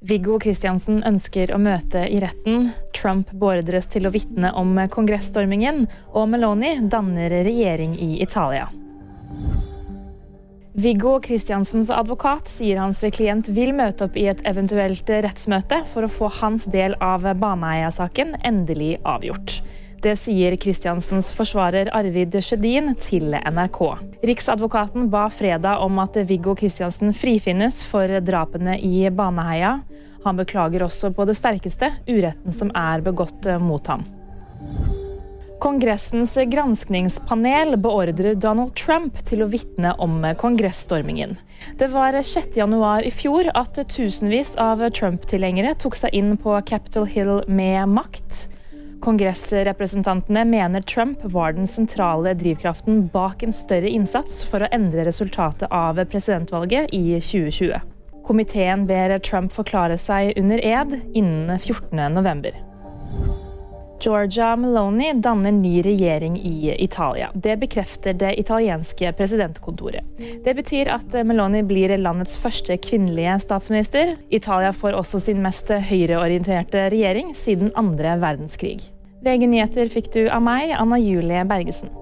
Viggo Kristiansen ønsker å møte i retten. Trump beordres til å vitne om kongressstormingen, og Meloni danner regjering i Italia. Viggo Kristiansens advokat sier hans klient vil møte opp i et eventuelt rettsmøte for å få hans del av Baneheia-saken endelig avgjort. Det sier Kristiansens forsvarer Arvid Sjødin til NRK. Riksadvokaten ba fredag om at Viggo Kristiansen frifinnes for drapene i Baneheia. Han beklager også på det sterkeste uretten som er begått mot ham. Kongressens granskningspanel beordrer Donald Trump til å vitne om kongressstormingen. Det var 6.1 i fjor at tusenvis av Trump-tilhengere tok seg inn på Capitol Hill med makt. Kongressrepresentantene mener Trump var den sentrale drivkraften bak en større innsats for å endre resultatet av presidentvalget i 2020. Komiteen ber Trump forklare seg under ed innen 14.11. Georgia Meloni danner ny regjering i Italia. Det bekrefter det italienske presidentkontoret. Det betyr at Meloni blir landets første kvinnelige statsminister. Italia får også sin mest høyreorienterte regjering siden andre verdenskrig. VG nyheter fikk du av meg, Anna Julie Bergesen.